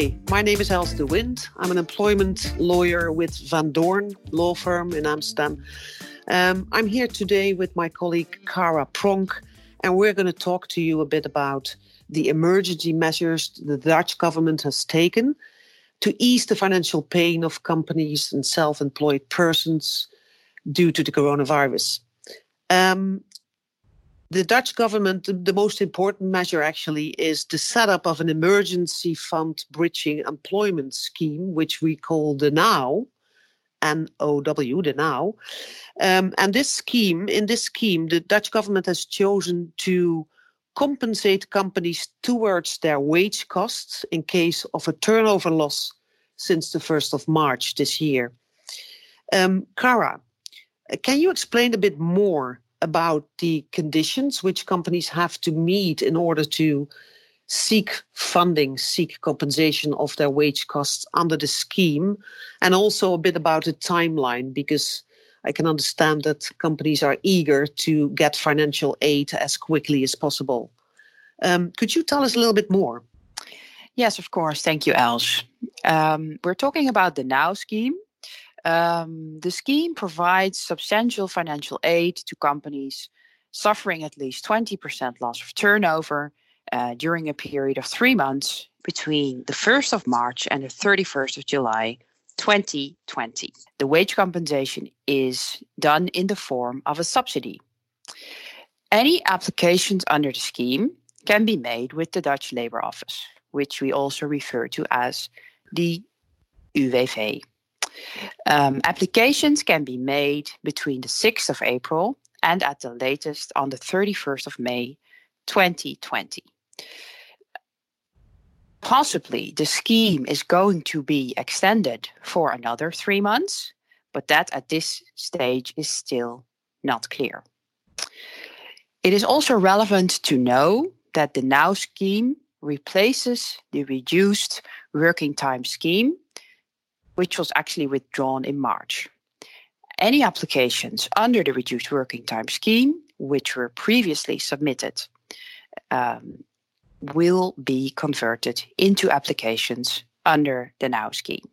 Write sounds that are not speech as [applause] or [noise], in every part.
Hi, my name is Els de Wind. I'm an employment lawyer with Van Doorne Law Firm in Amsterdam. Um, I'm here today with my colleague Kara Pronk, and we're going to talk to you a bit about the emergency measures the Dutch government has taken to ease the financial pain of companies and self employed persons due to the coronavirus. Um, the Dutch government, the most important measure actually is the setup of an emergency fund bridging employment scheme, which we call the NOW, N O W, the NOW. Um, and this scheme, in this scheme, the Dutch government has chosen to compensate companies towards their wage costs in case of a turnover loss since the 1st of March this year. Um, Kara, can you explain a bit more about the conditions which companies have to meet in order to seek funding, seek compensation of their wage costs under the scheme, and also a bit about the timeline, because I can understand that companies are eager to get financial aid as quickly as possible. Um, could you tell us a little bit more? Yes, of course. Thank you, Els. Um, we're talking about the NOW scheme, um, the scheme provides substantial financial aid to companies suffering at least 20% loss of turnover uh, during a period of three months between the 1st of March and the 31st of July 2020. The wage compensation is done in the form of a subsidy. Any applications under the scheme can be made with the Dutch Labour Office, which we also refer to as the UWV. Um, applications can be made between the 6th of April and at the latest on the 31st of May 2020. Possibly the scheme is going to be extended for another three months, but that at this stage is still not clear. It is also relevant to know that the NOW scheme replaces the reduced working time scheme which was actually withdrawn in March. Any applications under the reduced working time scheme, which were previously submitted, um, will be converted into applications under the NOW scheme.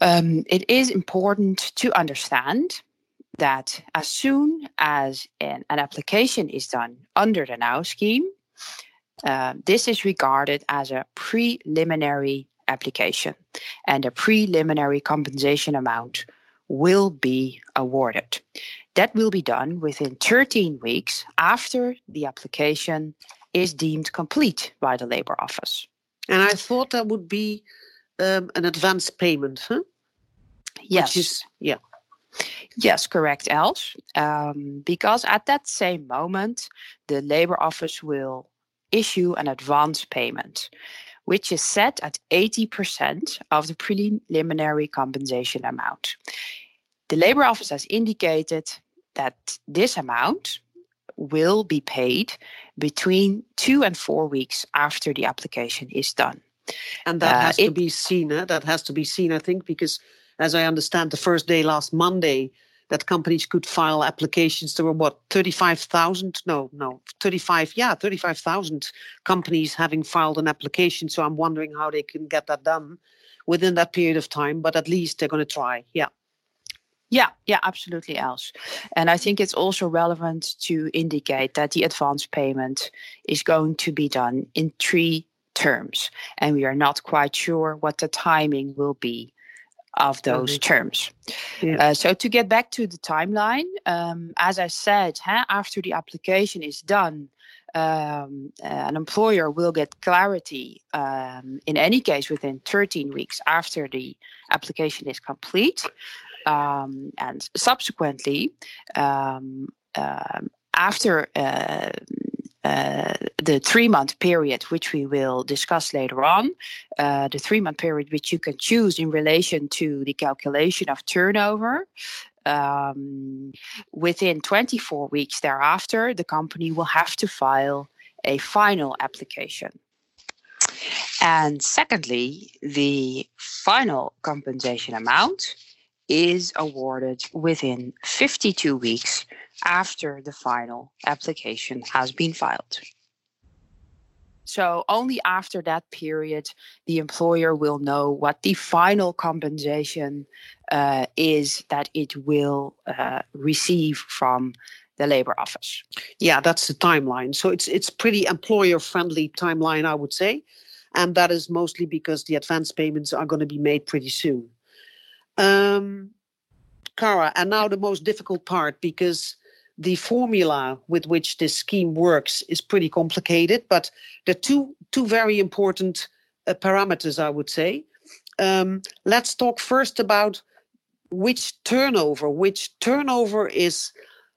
Um, it is important to understand that as soon as an, an application is done under the NOW scheme, uh, this is regarded as a preliminary application, and a preliminary compensation amount will be awarded. That will be done within 13 weeks after the application is deemed complete by the Labour Office. And I thought that would be um, an advance payment, huh? Yes. Is, yeah. Yes, correct, Els. Um, because at that same moment, the Labour Office will issue an advance payment which is set at 80% of the preliminary compensation amount. The Labour Office has indicated that this amount will be paid between two and four weeks after the application is done. And that uh, has it, to be seen, eh? that has to be seen, I think, because as I understand, the first day last Monday, that companies could file applications. There were what, 35,000? No, no, 35, yeah, 35,000 companies having filed an application. So I'm wondering how they can get that done within that period of time, but at least they're going to try. Yeah. Yeah, yeah, absolutely, Els. And I think it's also relevant to indicate that the advance payment is going to be done in three terms. And we are not quite sure what the timing will be of those terms. Yeah. Uh, so to get back to the timeline, um, as I said, huh, after the application is done, um, an employer will get clarity um, in any case within 13 weeks after the application is complete. Um, and subsequently, um, um, after uh, the three month period, which we will discuss later on, uh, the three month period which you can choose in relation to the calculation of turnover. Um, within 24 weeks thereafter, the company will have to file a final application. And secondly, the final compensation amount is awarded within 52 weeks after the final application has been filed. So only after that period, the employer will know what the final compensation uh, is that it will uh, receive from the labor office. Yeah, that's the timeline. So it's it's pretty employer friendly timeline, I would say, and that is mostly because the advance payments are going to be made pretty soon. Um, Kara, and now the most difficult part because the formula with which this scheme works is pretty complicated, but there are two two very important uh, parameters, I would say. Um, let's talk first about which turnover, which turnover is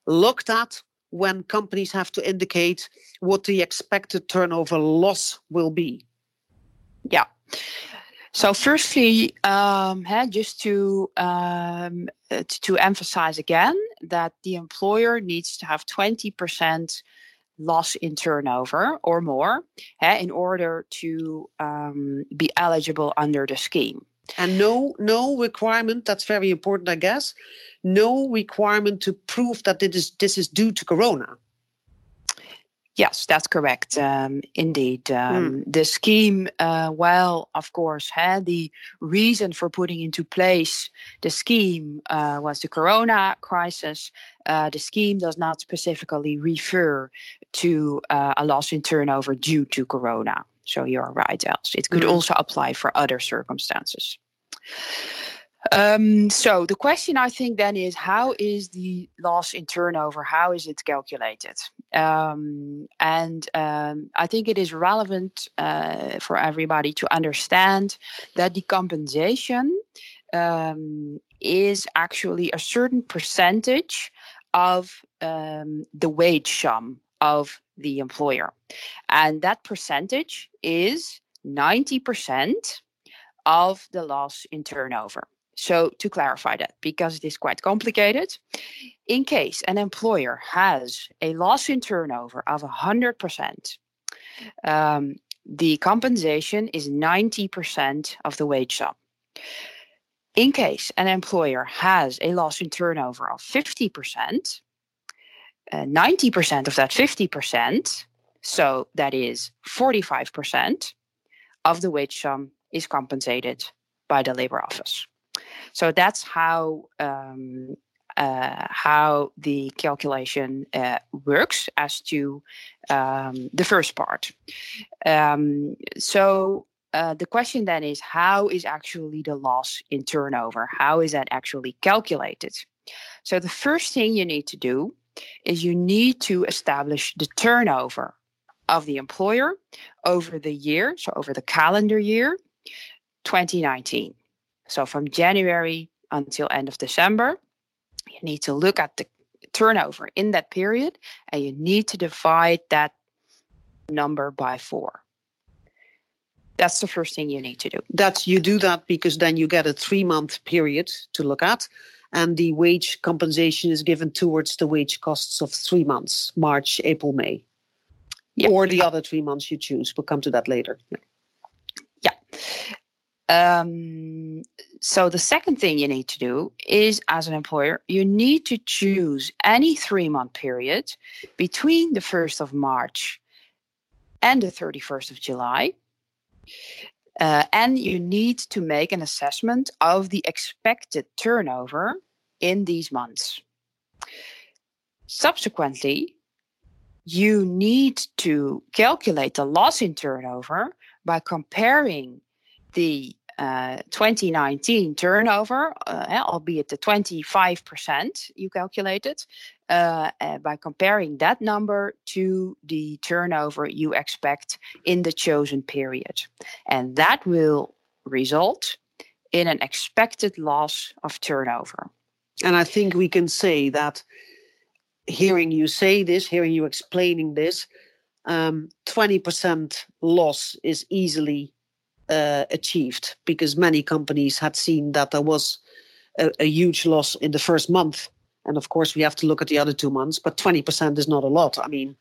looked at when companies have to indicate what the expected turnover loss will be. Yeah. So, firstly, um, just to, um, uh, to emphasize again that the employer needs to have 20% loss in turnover or more in order to um, be eligible under the scheme. And no, no requirement. That's very important, I guess. No requirement to prove that it is this is due to Corona. Yes, that's correct. Um, indeed, um, mm. the scheme, uh, well, of course, had the reason for putting into place the scheme uh, was the Corona crisis. Uh, the scheme does not specifically refer to uh, a loss in turnover due to Corona. So you're right, Els. It could mm. also apply for other circumstances. Um, so the question I think then is how is the loss in turnover? How is it calculated? Um, and um, I think it is relevant uh, for everybody to understand that the compensation um, is actually a certain percentage of um, the wage sum of the employer, and that percentage is ninety percent of the loss in turnover. So, to clarify that, because it is quite complicated, in case an employer has a loss in turnover of 100%, um, the compensation is 90% of the wage sum. In case an employer has a loss in turnover of 50%, uh, 90% of that 50%, so that is 45% of the wage sum is compensated by the labor office. So that's how um, uh, how the calculation uh, works as to um, the first part. Um, so uh, the question then is how is actually the loss in turnover? How is that actually calculated? So the first thing you need to do is you need to establish the turnover of the employer over the year, so over the calendar year 2019. So from January until end of December, you need to look at the turnover in that period and you need to divide that number by four. That's the first thing you need to do. That you do that because then you get a three month period to look at, and the wage compensation is given towards the wage costs of three months March, April, May. Yeah. Or the other three months you choose. We'll come to that later. Yeah. Um, so the second thing you need to do is, as an employer, you need to choose any three-month period between the first of March and the thirty-first of July, uh, and you need to make an assessment of the expected turnover in these months. Subsequently, you need to calculate the loss in turnover by comparing the 2019 turnover, uh, albeit the 25% you calculated, uh, uh, by comparing that number to the turnover you expect in the chosen period. And that will result in an expected loss of turnover. And I think we can say that hearing you say this, hearing you explaining this, um, 20% loss is easily uh, achieved because many companies had seen that there was a, a, huge loss in the first month. And of course, we have to look at the other two months, but 20% is not a lot. I mean,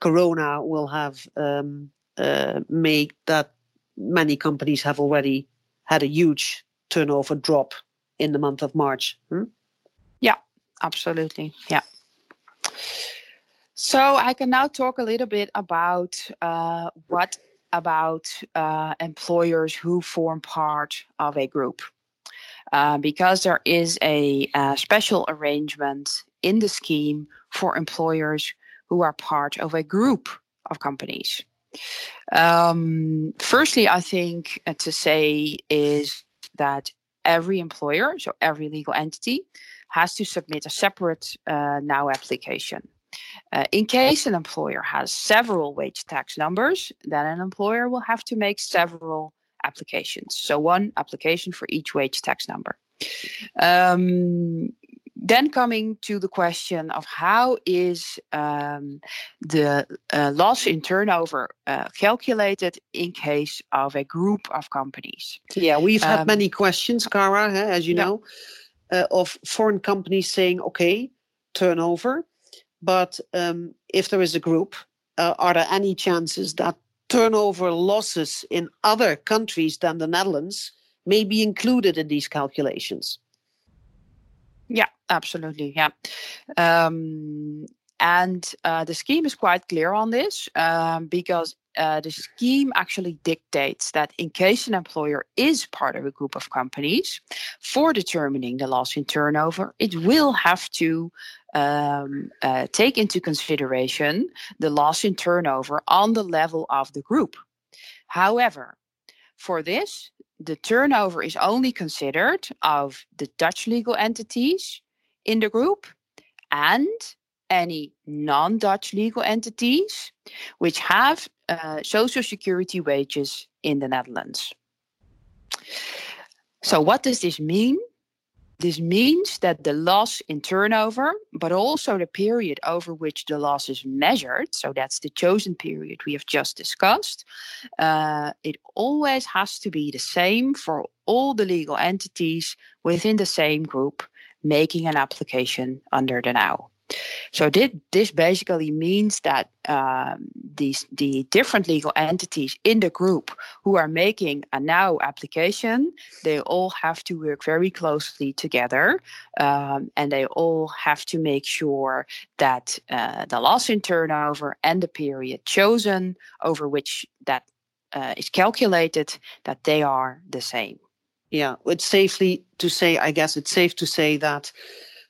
Corona will have um, uh, made that many companies have already had a huge turnover drop in the month of March. Hmm? Yeah, absolutely. Yeah. So I can now talk a little bit about uh, what about uh, employers who form part of a group. Uh, because there is a, a, special arrangement in the scheme for employers who are part of a group of companies. Um, firstly, I think uh, to say is that every employer, so every legal entity, has to submit a separate uh, NOW application. Uh, in case an employer has several wage tax numbers, then an employer will have to make several applications. So, one application for each wage tax number. Um, then coming to the question of how is um, the uh, loss in turnover uh, calculated in case of a group of companies? Yeah, we've had um, many questions, Cara, as you yeah. know, uh, of foreign companies saying, okay, turnover, but um, if there is a group, uh, are there any chances that turnover losses in other countries than the Netherlands may be included in these calculations? Yeah, absolutely. Yeah. Um, and uh, the scheme is quite clear on this um, because uh, the scheme actually dictates that in case an employer is part of a group of companies, for determining the loss in turnover, it will have to um, uh, take into consideration the loss in turnover on the level of the group. However, for this, the turnover is only considered of the Dutch legal entities in the group and any non Dutch legal entities which have uh, social security wages in the Netherlands. So, what does this mean? This means that the loss in turnover, but also the period over which the loss is measured, so that's the chosen period we have just discussed, uh, it always has to be the same for all the legal entities within the same group making an application under the NOW. So this basically means that um, these the different legal entities in the group who are making a NOW application, they all have to work very closely together, um, and they all have to make sure that uh, the loss in turnover and the period chosen over which that uh, is calculated that they are the same. Yeah, it's safely to say. I guess it's safe to say that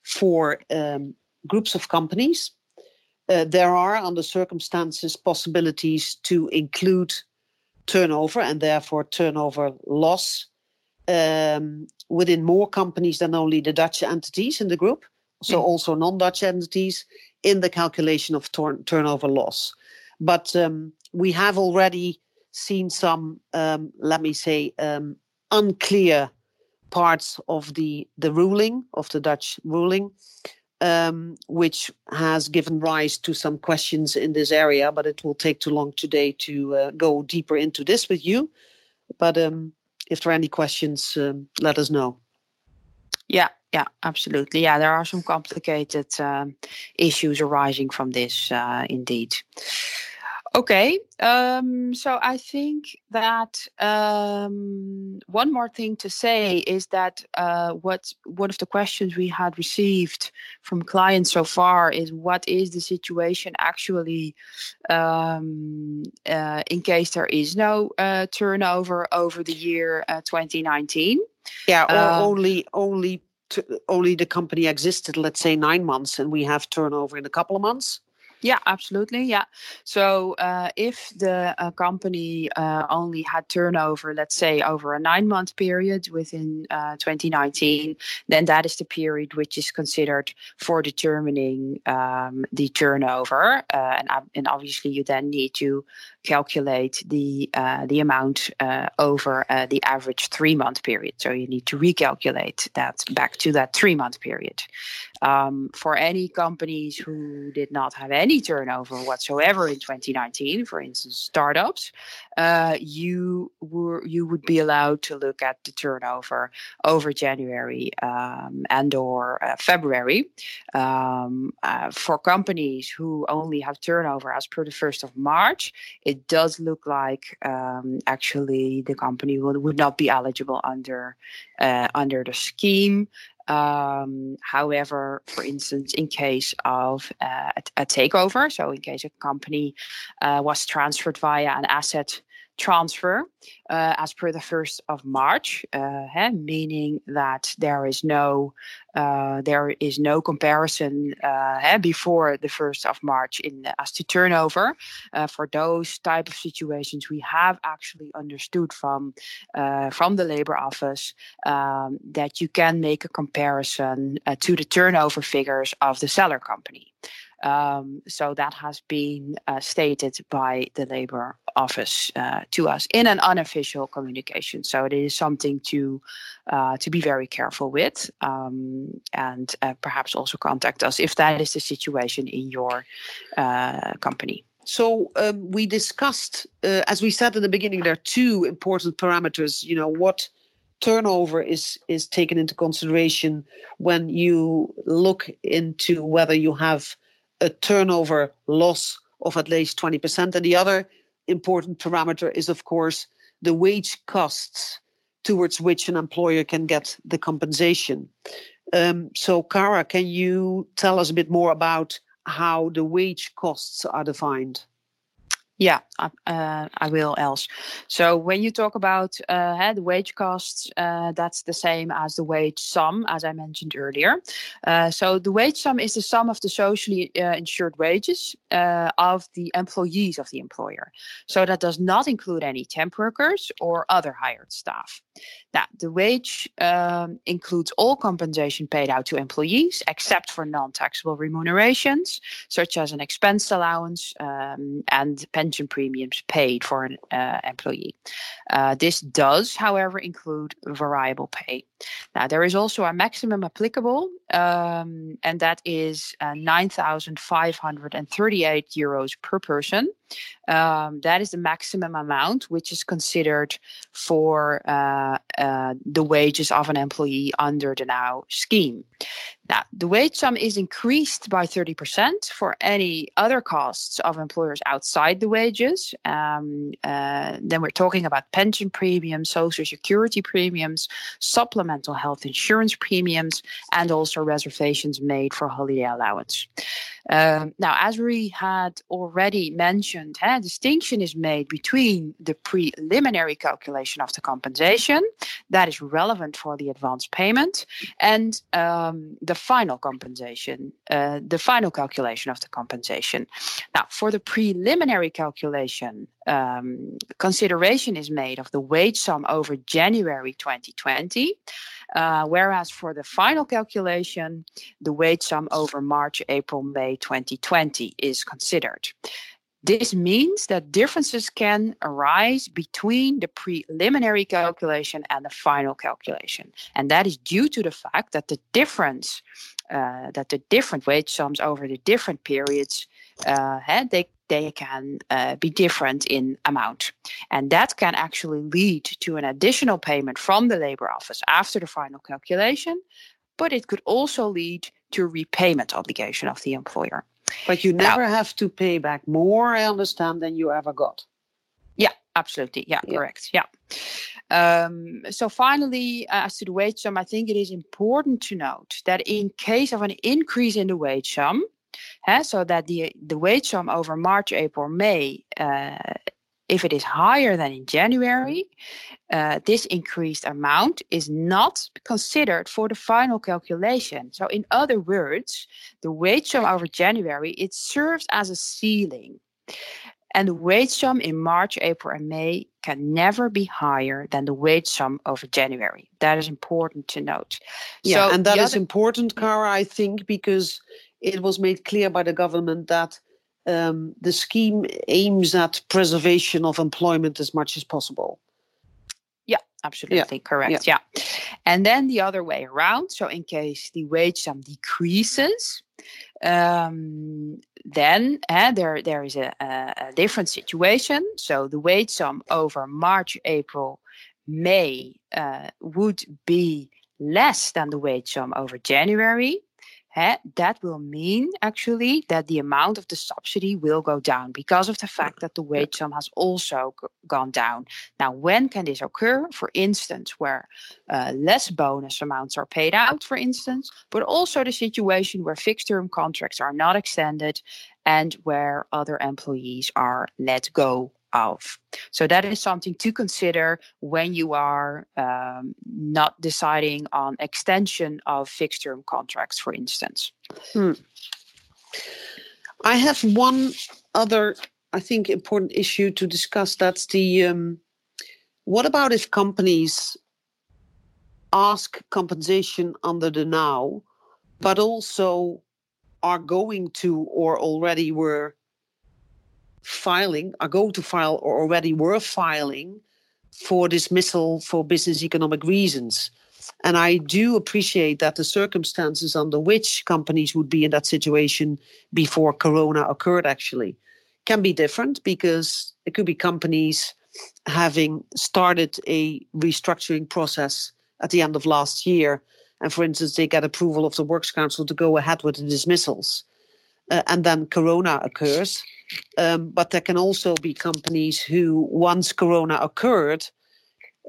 for um, groups of companies. Uh, there are, under circumstances, possibilities to include turnover and therefore turnover loss um, within more companies than only the Dutch entities in the group, so mm. also non Dutch entities in the calculation of tor- turnover loss. But um, we have already seen some, um, let me say, um, unclear parts of the, the ruling, of the Dutch ruling, um, which has given rise to some questions in this area, but it will take too long today to uh, go deeper into this with you. But um, if there are any questions, um, let us know. Yeah, yeah, absolutely. Yeah, there are some complicated um, issues arising from this, uh, indeed. Okay, um, so I think that um, one more thing to say is that uh, what one of the questions we had received from clients so far is what is the situation actually um, uh, in case there is no uh, turnover over the year uh, 2019? Yeah, or um, only only only the company existed, let's say nine months, and we have turnover in a couple of months. Yeah, absolutely. Yeah. So uh, if the uh, company uh, only had turnover, let's say over a nine month period within uh, 2019, then that is the period which is considered for determining um, the turnover. Uh, and, and obviously, you then need to calculate the uh, the amount over the average three month period. So you need to recalculate that back to that three month period. Um, for any companies who did not have any any turnover whatsoever in 2019, for instance, startups, uh, you were you would be allowed to look at the turnover over January um, and or uh, February. Um, uh, for companies who only have turnover as per the first of March, it does look like um, actually the company would, would not be eligible under uh, under the scheme. Um, however, for instance, in case of uh, a, a, takeover, so in case a company uh, was transferred via an asset transfer uh, as per the 1st of March, uh, meaning that there is no uh, there is no comparison uh, before the 1st of March in as to turnover. Uh, for those type of situations, we have actually understood from uh, from the Labor Office um, that you can make a comparison to the turnover figures of the seller company. Um, so that has been uh, stated by the Labour Office uh, to us in an unofficial communication. So it is something to uh, to be very careful with, um, and uh, perhaps also contact us if that is the situation in your uh, company. So um, we discussed, uh, as we said in the beginning, there are two important parameters. You know what turnover is is taken into consideration when you look into whether you have a turnover loss of at least 20%. And the other important parameter is, of course, the wage costs towards which an employer can get the compensation. Um, so, Cara, can you tell us a bit more about how the wage costs are defined? Yeah, uh, I will, Els. So when you talk about uh, the wage costs, uh, that's the same as the wage sum, as I mentioned earlier. Uh, so the wage sum is the sum of the socially uh, insured wages uh, of the employees of the employer. So that does not include any temp workers or other hired staff. Now, the wage um, includes all compensation paid out to employees, except for non-taxable remunerations, such as an expense allowance um, and pension premiums paid for an uh, employee. Uh, this does, however, include variable pay. Now, there is also a maximum applicable, um, and that is uh, 9,538 euros per person. Um, that is the maximum amount which is considered for uh, uh, the wages of an employee under the NOW scheme. Now, the wage sum is increased by 30% for any other costs of employers outside the wages. Um, uh, then we're talking about pension premiums, social security premiums, supplemental health insurance premiums, and also reservations made for holiday allowance. Um, now, as we had already mentioned, a distinction is made between the preliminary calculation of the compensation that is relevant for the advance payment and um, the final compensation, uh, the final calculation of the compensation. Now, for the preliminary calculation, um, consideration is made of the wage sum over January 2020. Uh, whereas for the final calculation, the wage sum over March, April, May 2020 is considered. This means that differences can arise between the preliminary calculation and the final calculation. And that is due to the fact that the difference, uh, that the different wage sums over the different periods, uh, they they can uh, be different in amount. And that can actually lead to an additional payment from the labor office after the final calculation, but it could also lead to repayment obligation of the employer. But you never now, have to pay back more, I understand, than you ever got. Yeah, absolutely. Yeah, yeah. correct. Yeah. Um, so finally, uh, as to the wage sum, I think it is important to note that in case of an increase in the wage sum, so that the the wage sum over March, April, May, uh, if it is higher than in January, uh, this increased amount is not considered for the final calculation. So, in other words, the wage sum over January it serves as a ceiling, and the wage sum in March, April, and May can never be higher than the wage sum over January. That is important to note. Yeah, so and that is other- important, Cara, I think, because it was made clear by the government that um, the scheme aims at preservation of employment as much as possible. Yeah, absolutely yeah. correct. Yeah. yeah. And then the other way around. So, in case the wage sum decreases, um, then uh, there there is a, a, a, different situation. So the wage sum over March, April, May uh, would be less than the wage sum over January that will mean actually that the amount of the subsidy will go down because of the fact that the wage sum has also g- gone down. Now, when can this occur? For instance, where uh, less bonus amounts are paid out, for instance, but also the situation where fixed term contracts are not extended and where other employees are let go of. So that is something to consider when you are um, not deciding on extension of fixed term contracts, for instance. Hmm. I have one other, I think, important issue to discuss. That's the um, what about if companies ask compensation under the NOW, but also are going to or already were filing, are going to file, or already were filing for dismissal for business economic reasons. And I do appreciate that the circumstances under which companies would be in that situation before Corona occurred actually can be different because it could be companies having started a restructuring process at the end of last year. And for instance, they get approval of the Works Council to go ahead with the dismissals. Uh, and then Corona occurs. Um, but there can also be companies who, once Corona occurred,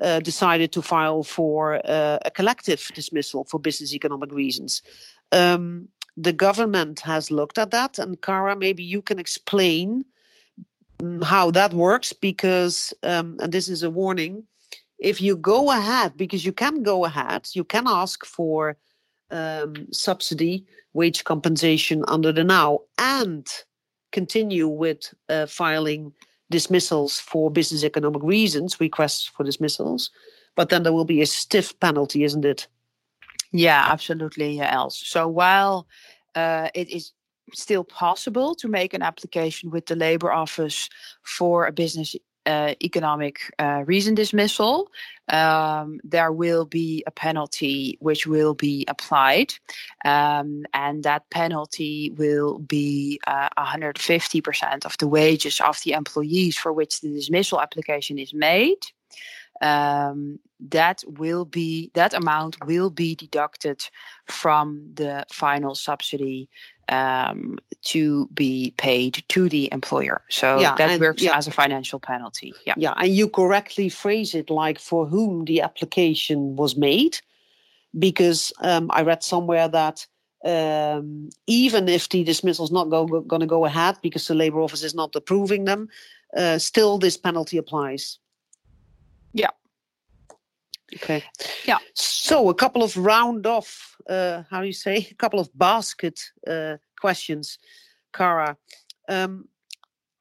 uh, decided to file for uh, a collective dismissal for business economic reasons. Um, the government has looked at that, and Kara, maybe you can explain mm, how that works because, um, and this is a warning, if you go ahead, because you can go ahead, you can ask for um, subsidy, wage compensation under the NOW, and continue with uh, filing dismissals for business economic reasons, requests for dismissals, but then there will be a stiff penalty, isn't it? Yeah, absolutely, Els. So while uh, it is still possible to make an application with the Labor Office for a business uh, economic uh, reason dismissal, um, there will be a penalty which will be applied. Um, and that penalty will be uh, 150% of the wages of the employees for which the dismissal application is made. Um, that will be that amount will be deducted from the final subsidy um, to be paid to the employer. So yeah, that and, works yeah. as a financial penalty. Yeah. Yeah. And you correctly phrase it like for whom the application was made. Because um, I read somewhere that um, even if the dismissal is not go, going to go ahead because the labor office is not approving them, uh, still this penalty applies. Yeah. Okay. Yeah. So a couple of round off, uh, how do you say, [laughs] a couple of basket uh, questions, Kara. Um,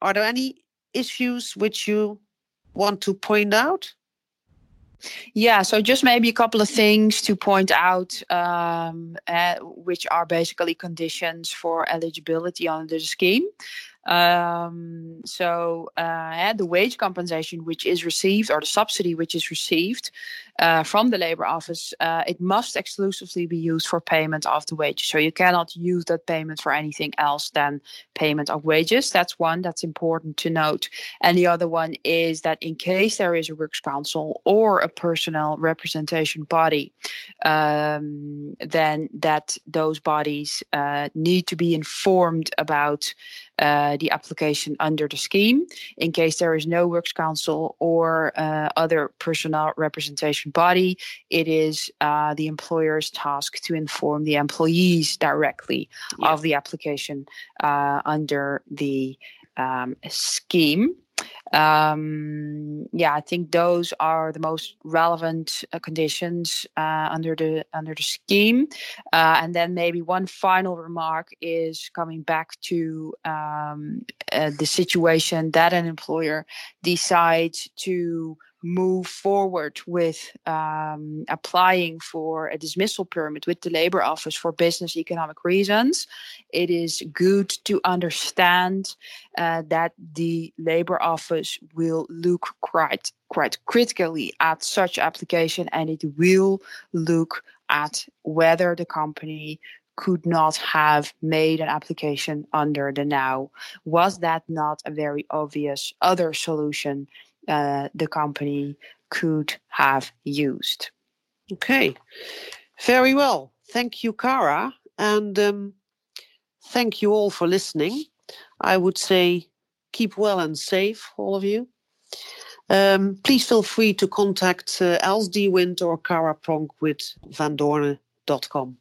are there any issues which you want to point out? Yeah, so just maybe a couple of things to point out, um, uh, which are basically conditions for eligibility under the scheme. Um, so uh, the wage compensation which is received or the subsidy which is received uh, from the labor office, uh, it must exclusively be used for payment of the wages. So you cannot use that payment for anything else than payment of wages. That's one that's important to note. And the other one is that in case there is a works council or a personnel representation body, um, then that those bodies uh, need to be informed about uh, the application under the scheme in case there is no works council or uh, other personnel representation body it is uh, the employer's task to inform the employees directly yeah. of the application uh, under the um, scheme um, yeah, I think those are the most relevant uh, conditions uh, under the under the scheme. Uh, and then maybe one final remark is coming back to um, uh, the situation that an employer decides to move forward with um, applying for a dismissal permit with the labor office for business economic reasons it is good to understand uh, that the labor office will look quite quite critically at such application and it will look at whether the company could not have made an application under the NOW. Was that not a very obvious other solution uh, the company could have used. Okay, very well. Thank you, Cara, And um, thank you all for listening. I would say keep well and safe, all of you. Um, please feel free to contact uh, Els Wind or Cara Pronk with vandoorne.com.